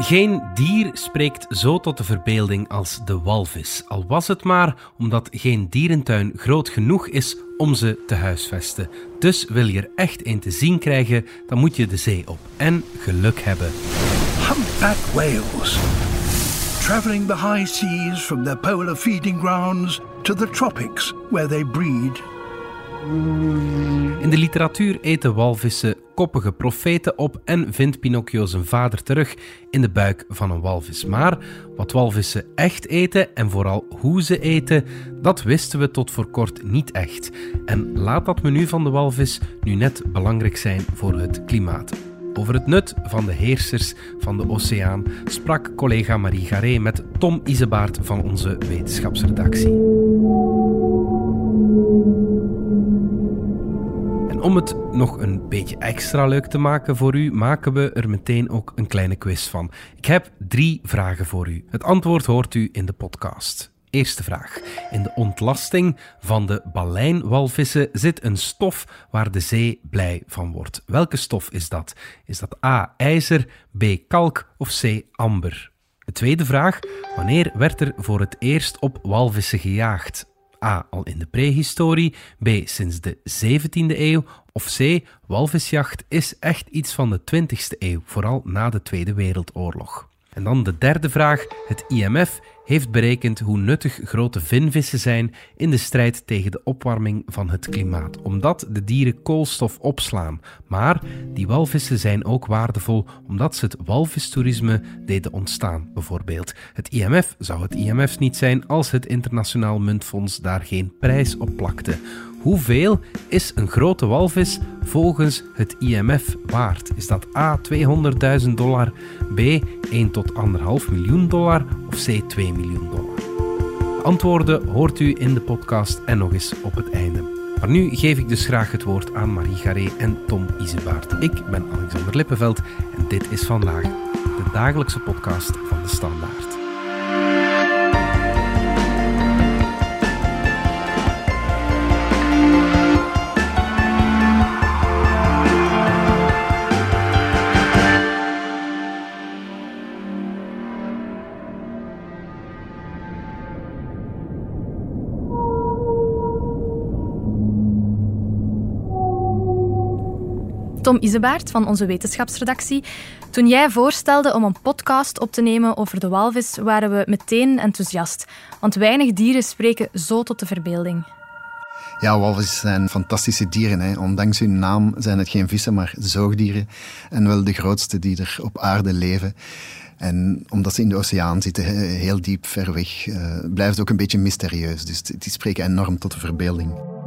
Geen dier spreekt zo tot de verbeelding als de walvis, al was het maar omdat geen dierentuin groot genoeg is om ze te huisvesten. Dus wil je er echt een te zien krijgen, dan moet je de zee op en geluk hebben. Humpback whales. Traveling the high seas from their polar feeding grounds to the tropics where they breed. In de literatuur eten walvissen koppige profeten op en vindt Pinocchio zijn vader terug in de buik van een walvis. Maar wat walvissen echt eten en vooral hoe ze eten, dat wisten we tot voor kort niet echt. En laat dat menu van de walvis nu net belangrijk zijn voor het klimaat. Over het nut van de heersers van de oceaan sprak collega Marie Garé met Tom Isebaard van onze wetenschapsredactie. Om het nog een beetje extra leuk te maken voor u, maken we er meteen ook een kleine quiz van. Ik heb drie vragen voor u. Het antwoord hoort u in de podcast. Eerste vraag. In de ontlasting van de balijnwalvissen zit een stof waar de zee blij van wordt. Welke stof is dat? Is dat A. ijzer, B. kalk of C. amber? De tweede vraag. Wanneer werd er voor het eerst op walvissen gejaagd? A. Al in de prehistorie, B. Sinds de 17e eeuw of C. Walvisjacht is echt iets van de 20e eeuw, vooral na de Tweede Wereldoorlog. En dan de derde vraag. Het IMF heeft berekend hoe nuttig grote vinvissen zijn in de strijd tegen de opwarming van het klimaat, omdat de dieren koolstof opslaan. Maar die walvissen zijn ook waardevol omdat ze het walvistoerisme deden ontstaan, bijvoorbeeld. Het IMF zou het IMF niet zijn als het Internationaal Muntfonds daar geen prijs op plakte. Hoeveel is een grote walvis volgens het IMF waard? Is dat A 200.000 dollar, B 1 tot 1,5 miljoen dollar of C 2 miljoen dollar? Antwoorden hoort u in de podcast en nog eens op het einde. Maar nu geef ik dus graag het woord aan Marie Garé en Tom Isebaard. Ik ben Alexander Lippenveld en dit is vandaag de dagelijkse podcast van de Standaard. Tom Isebaert van onze wetenschapsredactie. Toen jij voorstelde om een podcast op te nemen over de walvis, waren we meteen enthousiast. Want weinig dieren spreken zo tot de verbeelding. Ja, walvissen zijn fantastische dieren. Hè. Ondanks hun naam zijn het geen vissen, maar zoogdieren. En wel de grootste die er op aarde leven. En omdat ze in de oceaan zitten, heel diep ver weg, uh, blijft het ook een beetje mysterieus. Dus die spreken enorm tot de verbeelding.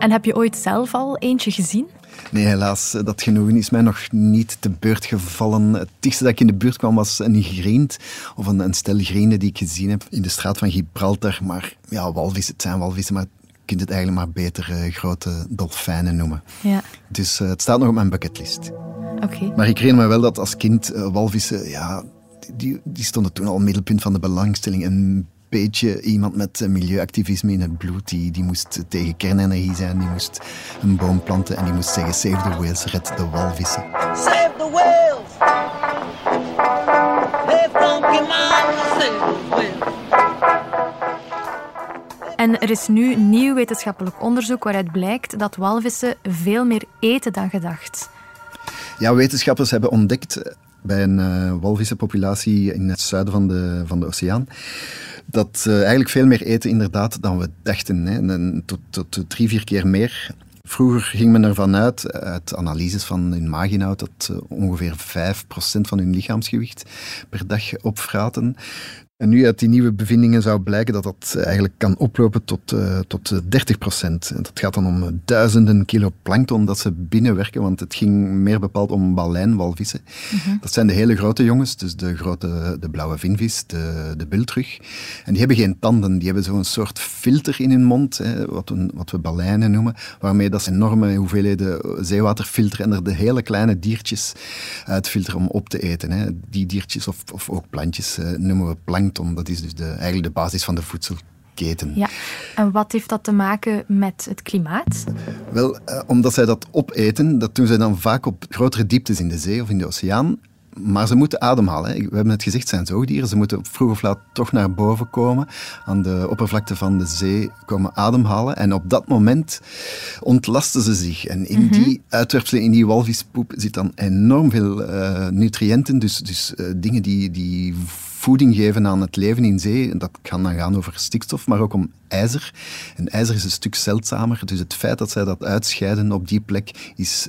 En heb je ooit zelf al eentje gezien? Nee, helaas. Dat genoegen is mij nog niet te beurt gevallen. Het dichtste dat ik in de buurt kwam was een griend, of een, een stel grienden die ik gezien heb in de straat van Gibraltar. Maar ja, walvissen, het zijn walvissen, maar je kunt het eigenlijk maar beter uh, grote dolfijnen noemen. Ja. Dus uh, het staat nog op mijn bucketlist. Oké. Maar ik herinner me wel dat als kind uh, walvissen, ja, die, die stonden toen al middelpunt van de belangstelling. Een beetje iemand met milieuactivisme in het bloed. Die, die moest tegen kernenergie zijn, die moest een boom planten en die moest zeggen: Save the whales, red de walvissen. Save the whales! Save the! En er is nu nieuw wetenschappelijk onderzoek waaruit blijkt dat walvissen veel meer eten dan gedacht. Ja, wetenschappers hebben ontdekt bij een uh, walvissenpopulatie in het zuiden van de, van de oceaan dat uh, eigenlijk veel meer eten inderdaad dan we dachten. Hè. Tot, tot drie, vier keer meer. Vroeger ging men ervan uit, uit analyses van hun maaginhoud, dat uh, ongeveer 5% van hun lichaamsgewicht per dag opvraten. En nu uit die nieuwe bevindingen zou blijken dat dat eigenlijk kan oplopen tot, uh, tot 30 procent. Dat gaat dan om duizenden kilo plankton dat ze binnenwerken, want het ging meer bepaald om balijnwalvissen. Mm Dat zijn de hele grote jongens, dus de grote de blauwe vinvis, de, de bultrug. En die hebben geen tanden, die hebben zo'n soort filter in hun mond, hè, wat, we, wat we balijnen noemen, waarmee dat ze enorme hoeveelheden zeewater filteren en er de hele kleine diertjes uitfilteren om op te eten. Hè. Die diertjes of, of ook plantjes uh, noemen we plankton dat is dus de, eigenlijk de basis van de voedselketen. Ja, en wat heeft dat te maken met het klimaat? Wel, eh, omdat zij dat opeten, dat doen zij dan vaak op grotere dieptes in de zee of in de oceaan. Maar ze moeten ademhalen. hè. We hebben het gezegd, het zijn zoogdieren. Ze moeten vroeg of laat toch naar boven komen, aan de oppervlakte van de zee komen ademhalen. En op dat moment ontlasten ze zich. En in die uitwerpselen, in die walvispoep, zit dan enorm veel eh, nutriënten. Dus, dus eh, dingen die, die voeding geven aan het leven in zee. Dat kan dan gaan over stikstof, maar ook om ijzer. En ijzer is een stuk zeldzamer. Dus het feit dat zij dat uitscheiden op die plek is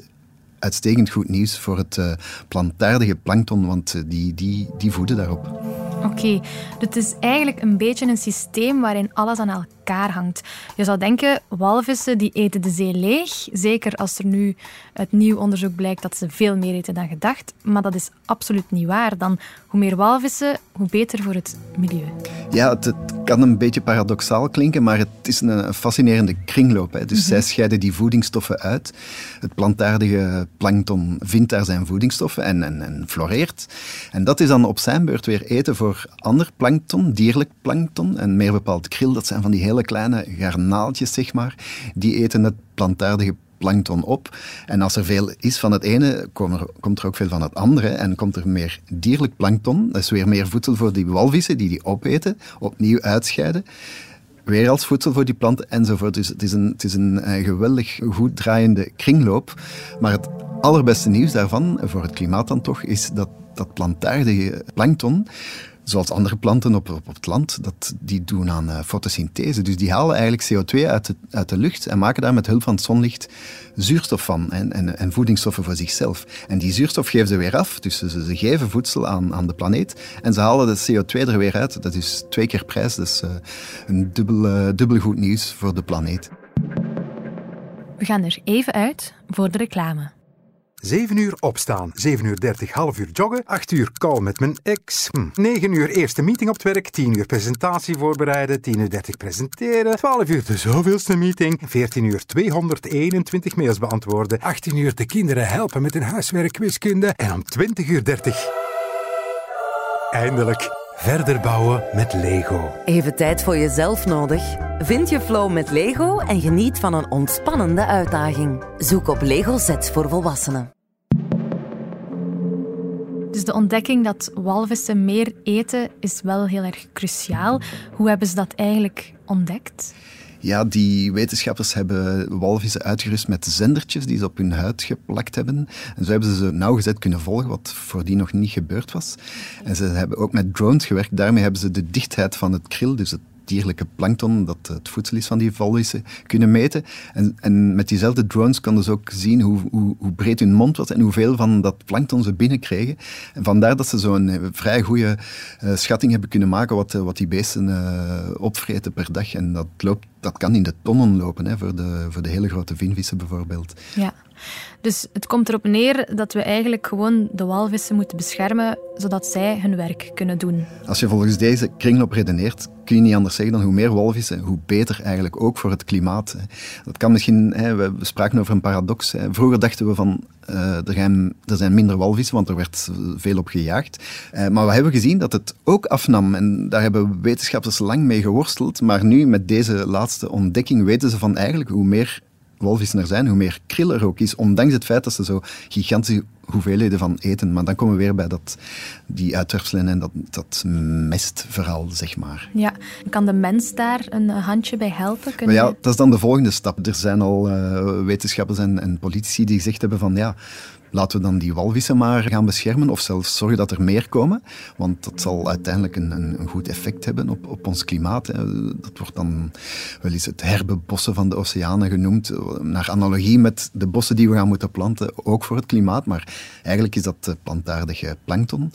uitstekend goed nieuws voor het eh, plantaardige plankton, want eh, die, die, die voeden daarop. Oké, dus het is eigenlijk een beetje een systeem waarin alles aan elkaar hangt. Je zou denken, walvissen die eten de zee leeg. Zeker als er nu uit nieuw onderzoek blijkt dat ze veel meer eten dan gedacht. Maar dat is absoluut niet waar. Dan hoe meer walvissen, hoe beter voor het milieu. Ja, het, het kan een beetje paradoxaal klinken, maar het is een, een fascinerende kringloop. Hè. Dus zij scheiden die voedingsstoffen uit. Het plantaardige plankton vindt daar zijn voedingsstoffen en, en, en floreert. En dat is dan op zijn beurt weer eten voor ander plankton, dierlijk plankton. En meer bepaald krill, dat zijn van die hele kleine garnaaltjes, zeg maar. Die eten het plantaardige plankton op. En als er veel is van het ene, komt er, komt er ook veel van het andere. En komt er meer dierlijk plankton. Dat is weer meer voedsel voor die walvissen die die opeten, opnieuw uitscheiden. Weer als voedsel voor die planten enzovoort. Dus het is een, het is een eh, geweldig goed draaiende kringloop. Maar het allerbeste nieuws daarvan, voor het klimaat dan toch, is dat dat plantaardige plankton zoals andere planten op, op, het land, dat, die doen aan eh, fotosynthese. Dus die halen eigenlijk CO2 uit de, uit de lucht en maken daar met hulp van het zonlicht zuurstof van en, en, en voedingsstoffen voor zichzelf. En die zuurstof geven ze weer af, dus ze, ze geven voedsel aan, aan de planeet en ze halen de CO2 er weer uit. Dat is twee keer prijs, dus eh, een dubbel, eh, dubbel goed nieuws voor de planeet. We gaan er even uit voor de reclame. 7 uur opstaan, 7 uur 30 half uur joggen, 8 uur call met mijn ex, hm. 9 uur eerste meeting op het werk, 10 uur presentatie voorbereiden, 10 uur 30 presenteren, 12 uur de zoveelste meeting, 14 uur 221 mails beantwoorden, 18 uur de kinderen helpen met hun huiswerk wiskunde en om 20 uur 30 eindelijk verder bouwen met Lego. Even tijd voor jezelf nodig? Vind je flow met Lego en geniet van een ontspannende uitdaging. Zoek op Lego Sets voor volwassenen. Dus de ontdekking dat walvissen meer eten is wel heel erg cruciaal. Hoe hebben ze dat eigenlijk ontdekt? Ja, die wetenschappers hebben walvissen uitgerust met zendertjes die ze op hun huid geplakt hebben. En zo hebben ze ze nauwgezet kunnen volgen, wat voordien nog niet gebeurd was. En ze hebben ook met drones gewerkt. Daarmee hebben ze de dichtheid van het krill, dus het dierlijke plankton, dat het voedsel is van die walvissen, kunnen meten. En, en met diezelfde drones konden ze ook zien hoe, hoe, hoe breed hun mond was en hoeveel van dat plankton ze binnenkregen. En vandaar dat ze zo'n eh, vrij goede eh, schatting hebben kunnen maken wat, eh, wat die beesten eh, opvreten per dag. En dat, loopt, dat kan in de tonnen lopen, hè, voor, de, voor de hele grote vinvissen bijvoorbeeld. Ja. Dus het komt erop neer dat we eigenlijk gewoon de walvissen moeten beschermen, zodat zij hun werk kunnen doen. Als je volgens deze kringloop redeneert, kun je niet anders zeggen dan hoe meer walvissen, hoe beter eigenlijk ook voor het klimaat. Dat kan misschien, we spraken over een paradox. Vroeger dachten we van, eh, er, zijn, er zijn minder walvissen, want er werd veel op gejaagd. Eh, maar we hebben gezien dat het ook afnam en daar hebben wetenschappers lang mee geworsteld. Maar nu, met deze laatste ontdekking, weten ze van eigenlijk hoe meer walvissen er zijn, hoe meer krill er ook is, ondanks het feit dat ze zo gigantische hoeveelheden van eten. Maar dan komen we weer bij dat, die uitwerpselen en dat, dat mestverhaal, zeg maar. Ja. Kan de mens daar een handje bij helpen? Kun Maar ja, dat is dan de volgende stap. Er zijn al eh, wetenschappers en, en politici die gezegd hebben van ja, laten we dan die walvissen maar gaan beschermen of zelfs zorgen dat er meer komen. Want dat zal uiteindelijk een, een, goed effect hebben op, op ons klimaat. Dat wordt dan wel eens het herbebossen van de oceanen genoemd. Naar analogie met de bossen die we gaan moeten planten, ook voor het klimaat. Maar eigenlijk is dat eh, plantaardige plankton.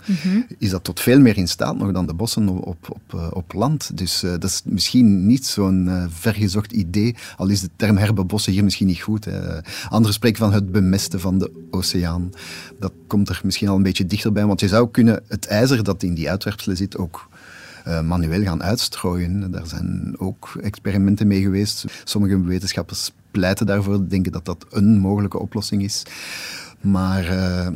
Is dat tot veel meer in staat nog dan de bossen op, op, op, eh, op land. Dus eh, dat is misschien niet zo'n vergezocht idee. Al is de term herbebossen hier misschien niet goed. Hè. Anderen spreken van het bemesten van de oceaan. Dat komt er misschien al een beetje dichterbij. Want je zou kunnen het ijzer dat in die uitwerpselen zit ook manueel gaan uitstrooien. Daar zijn ook experimenten mee geweest. Sommige wetenschappers pleiten daarvoor, denken dat dat een mogelijke oplossing is. Maar eh,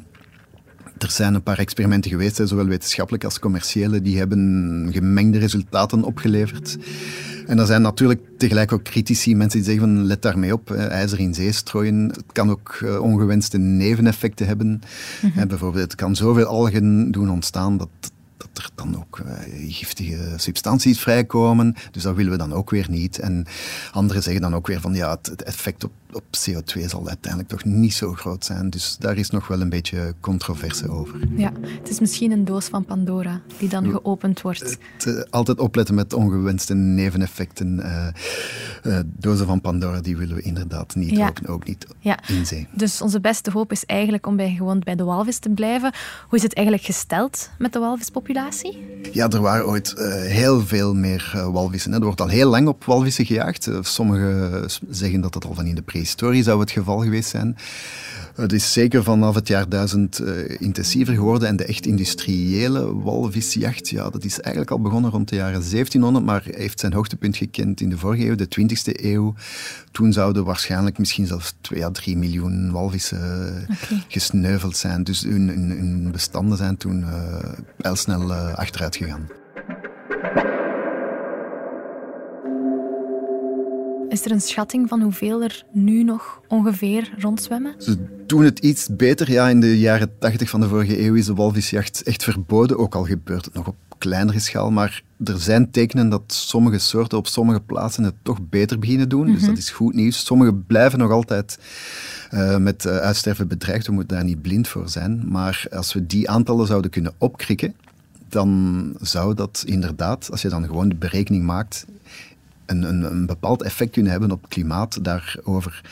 er zijn een paar experimenten geweest, hè, zowel wetenschappelijk als commerciële, die hebben gemengde resultaten opgeleverd. En er zijn natuurlijk tegelijk ook critici, mensen die zeggen van let daarmee op, ijzer in zee strooien. Het kan ook eh, ongewenste neveneffecten hebben. Eh, bijvoorbeeld, het kan zoveel algen doen ontstaan dat, dat er dan ook eh, giftige substanties vrijkomen. Dus dat willen we dan ook weer niet. En anderen zeggen dan ook weer van ja, het, het effect op, op CO2 zal uiteindelijk toch niet zo groot zijn. Dus daar is nog wel een beetje controverse over. Ja, het is misschien een doos van Pandora die dan geopend wordt. Het, eh, altijd opletten met ongewenste neveneffecten. eh eh, dozen van Pandora, die willen we inderdaad niet Ja. openen, ook niet Ja. in zee. Dus onze beste hoop is eigenlijk om bij, gewoon bij de walvis te blijven. Hoe is het eigenlijk gesteld met de walvispopulatie? Ja, er waren ooit heel veel meer walvissen. Hè. Er wordt al heel lang op walvissen gejaagd. Sommigen zeggen dat dat al van in de prehistorie zou het geval geweest zijn. Het is zeker vanaf het jaar 1000 eh, intensiever geworden. En de echt industriële walvisjacht, ja, dat is eigenlijk al begonnen rond de jaren 1700, maar heeft zijn hoogtepunt gekend in de vorige eeuw, de 20e eeuw. Toen zouden waarschijnlijk misschien zelfs 2 à 3 miljoen walvissen eh, gesneuveld zijn. Dus hun, hun, hun bestanden zijn toen pijlsnel eh, achteruit gegaan. Is er een schatting van hoeveel er nu nog ongeveer rondzwemmen? Ze doen het iets beter. Ja, in de jaren 80 van de vorige eeuw is de walvisjacht echt verboden. Ook al gebeurt het nog op kleinere schaal. Maar er zijn tekenen dat sommige soorten op sommige plaatsen het toch beter beginnen doen. Dus dat is goed nieuws. Sommige blijven nog altijd eh, met eh, uitsterven bedreigd. We moeten daar niet blind voor zijn. Maar als we die aantallen zouden kunnen opkrikken, dan zou dat inderdaad, als je dan gewoon de berekening maakt, een, een, een bepaald effect kunnen hebben op het klimaat. Daarover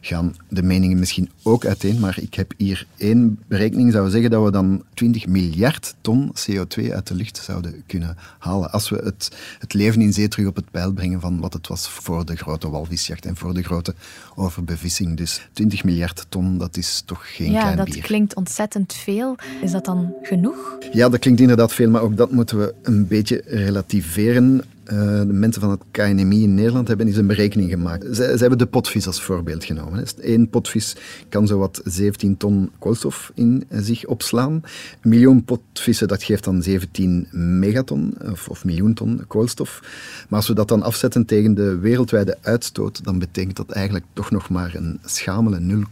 gaan de meningen misschien ook uiteen, maar ik heb hier één berekening, zou zeggen dat we dan 20 miljard ton CO2 uit de lucht zouden kunnen halen als we het, het leven in zee terug op het peil brengen van wat het was voor de grote walvisjacht en voor de grote overbevissing. Dus 20 miljard ton, dat is toch geen ja, klein dat bier. klinkt ontzettend veel. Is dat dan genoeg? Ja, dat klinkt inderdaad veel, maar ook dat moeten we een beetje relativeren. Eh, de mensen van het KNMI in Nederland hebben eens een berekening gemaakt. Ze, hebben de potvis als voorbeeld genomen. Eén potvis kan zowat 17 ton koolstof in zich opslaan. Een miljoen potvissen, dat geeft dan 17 megaton of, of miljoen ton koolstof. Maar als we dat dan afzetten tegen de wereldwijde uitstoot, dan betekent dat eigenlijk toch nog maar een schamele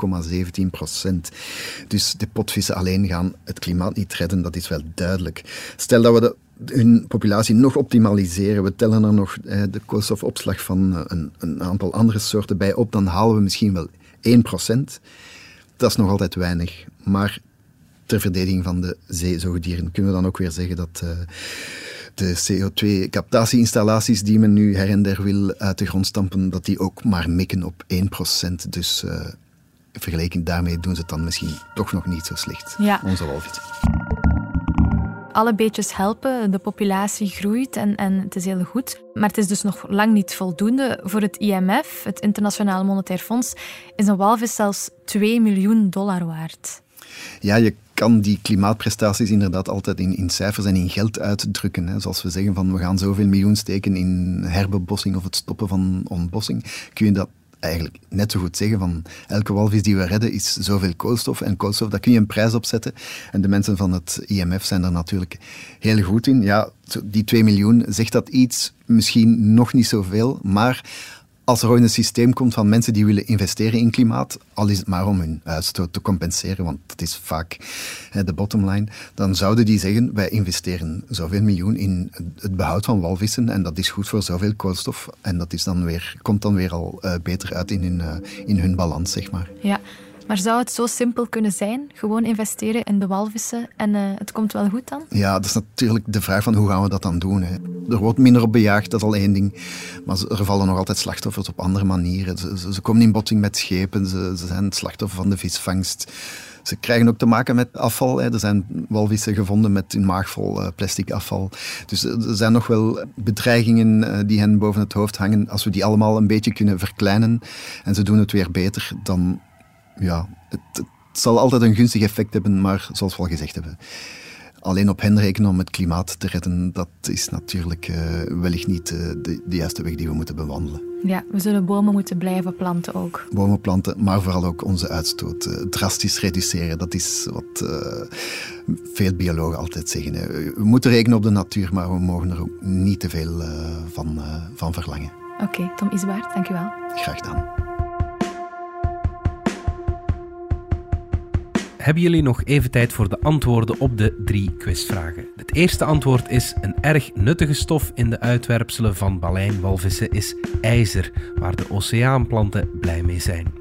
0,17 procent. Dus de potvissen alleen gaan het klimaat niet redden, dat is wel duidelijk. Stel dat we de hun populatie nog optimaliseren. We tellen er nog eh, de koolstofopslag van eh, een, een aantal andere soorten bij op, dan halen we misschien wel 1%. Dat is nog altijd weinig. Maar ter verdediging van de zeezoogdieren kunnen we dan ook weer zeggen dat eh, de CO2-captatie-installaties die men nu her en der wil uit de grond stampen, dat die ook maar mikken op 1%. Dus eh, vergeleken daarmee doen ze het dan misschien toch nog niet zo slecht, Ja. onze walvis. Alle beetjes helpen, de populatie groeit en, en het is heel goed. Maar het is dus nog lang niet voldoende. Voor het IMF, het Internationaal Monetair Fonds, is een walvis zelfs 2 miljoen dollar waard. Ja, je kan die klimaatprestaties inderdaad altijd in, in cijfers en in geld uitdrukken. Hè. Zoals we zeggen van we gaan zoveel miljoen steken in herbebossing of het stoppen van ontbossing, kun je dat eigenlijk net zo goed zeggen van elke walvis die we redden is zoveel koolstof. En koolstof, daar kun je een prijs op zetten. En de mensen van het IMF zijn daar natuurlijk heel goed in. Ja, die 2 miljoen, zegt dat iets? Misschien nog niet zoveel, maar als er ooit een systeem komt van mensen die willen investeren in klimaat, al is het maar om hun uitstoot te compenseren, want dat is vaak de bottomline, dan zouden die zeggen, wij investeren zoveel miljoen in het behoud van walvissen en dat is goed voor zoveel koolstof en dat is dan weer, komt dan weer al eh, beter uit in hun, eh, in hun balans, zeg maar. Ja. Maar zou het zo simpel kunnen zijn? Gewoon investeren in de walvissen en eh, het komt wel goed dan? Ja, dat is natuurlijk de vraag van hoe gaan we dat dan doen. Hè? Er wordt minder op bejaagd, dat is al één ding. Maar er vallen nog altijd slachtoffers op andere manieren. Ze, ze, komen in botsing met schepen, ze, ze zijn slachtoffer van de visvangst. Ze krijgen ook te maken met afval. Hè. Er zijn walvissen gevonden met een maag vol eh, plastic afval. Dus er er zijn nog wel bedreigingen eh, die hen boven het hoofd hangen. Als we die allemaal een beetje kunnen verkleinen en ze doen het weer beter, dan ja, het, het zal altijd een gunstig effect hebben, maar zoals we al gezegd hebben, alleen op hen rekenen om het klimaat te redden, dat is natuurlijk uh, wellicht niet uh, de, de, juiste weg die we moeten bewandelen. Ja, we zullen bomen moeten blijven planten ook. Bomen planten, maar vooral ook onze uitstoot uh, drastisch reduceren. Dat is wat veel biologen altijd zeggen. We moeten rekenen op de natuur, maar we mogen er ook niet te veel van, van verlangen. Oké, okay, Tom Isbaert, dank u wel. Graag gedaan. Hebben jullie nog even tijd voor de antwoorden op de drie quizvragen. Het eerste antwoord is: een erg nuttige stof in de uitwerpselen van balijnwalvissen is ijzer, waar de oceaanplanten blij mee zijn.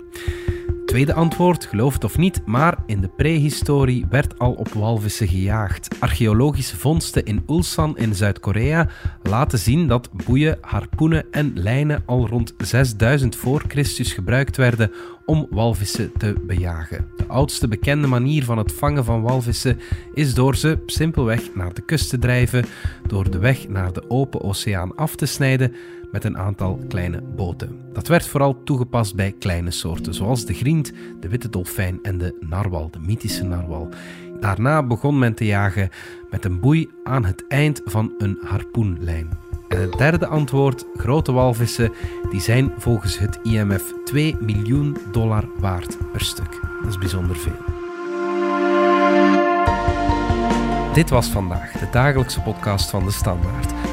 Tweede antwoord, geloof het of niet, maar in de prehistorie werd al op walvissen gejaagd. Archeologische vondsten in Ulsan in Zuid-Korea laten zien dat boeien, harpoenen en lijnen al rond 6000 voor Christus gebruikt werden om walvissen te bejagen. De oudste bekende manier van het vangen van walvissen is door ze simpelweg naar de kust te drijven, door de weg naar de open oceaan af te snijden met een aantal kleine boten. Dat werd vooral toegepast bij kleine soorten, zoals de griend, de witte dolfijn en de narwal, de mythische narwal. Daarna begon men te jagen met een boei aan het eind van een harpoenlijn. En het derde antwoord, grote walvissen, die zijn volgens het IMF 2 miljoen dollar waard per stuk. Dat is bijzonder veel. Dit was vandaag de dagelijkse podcast van de Standaard.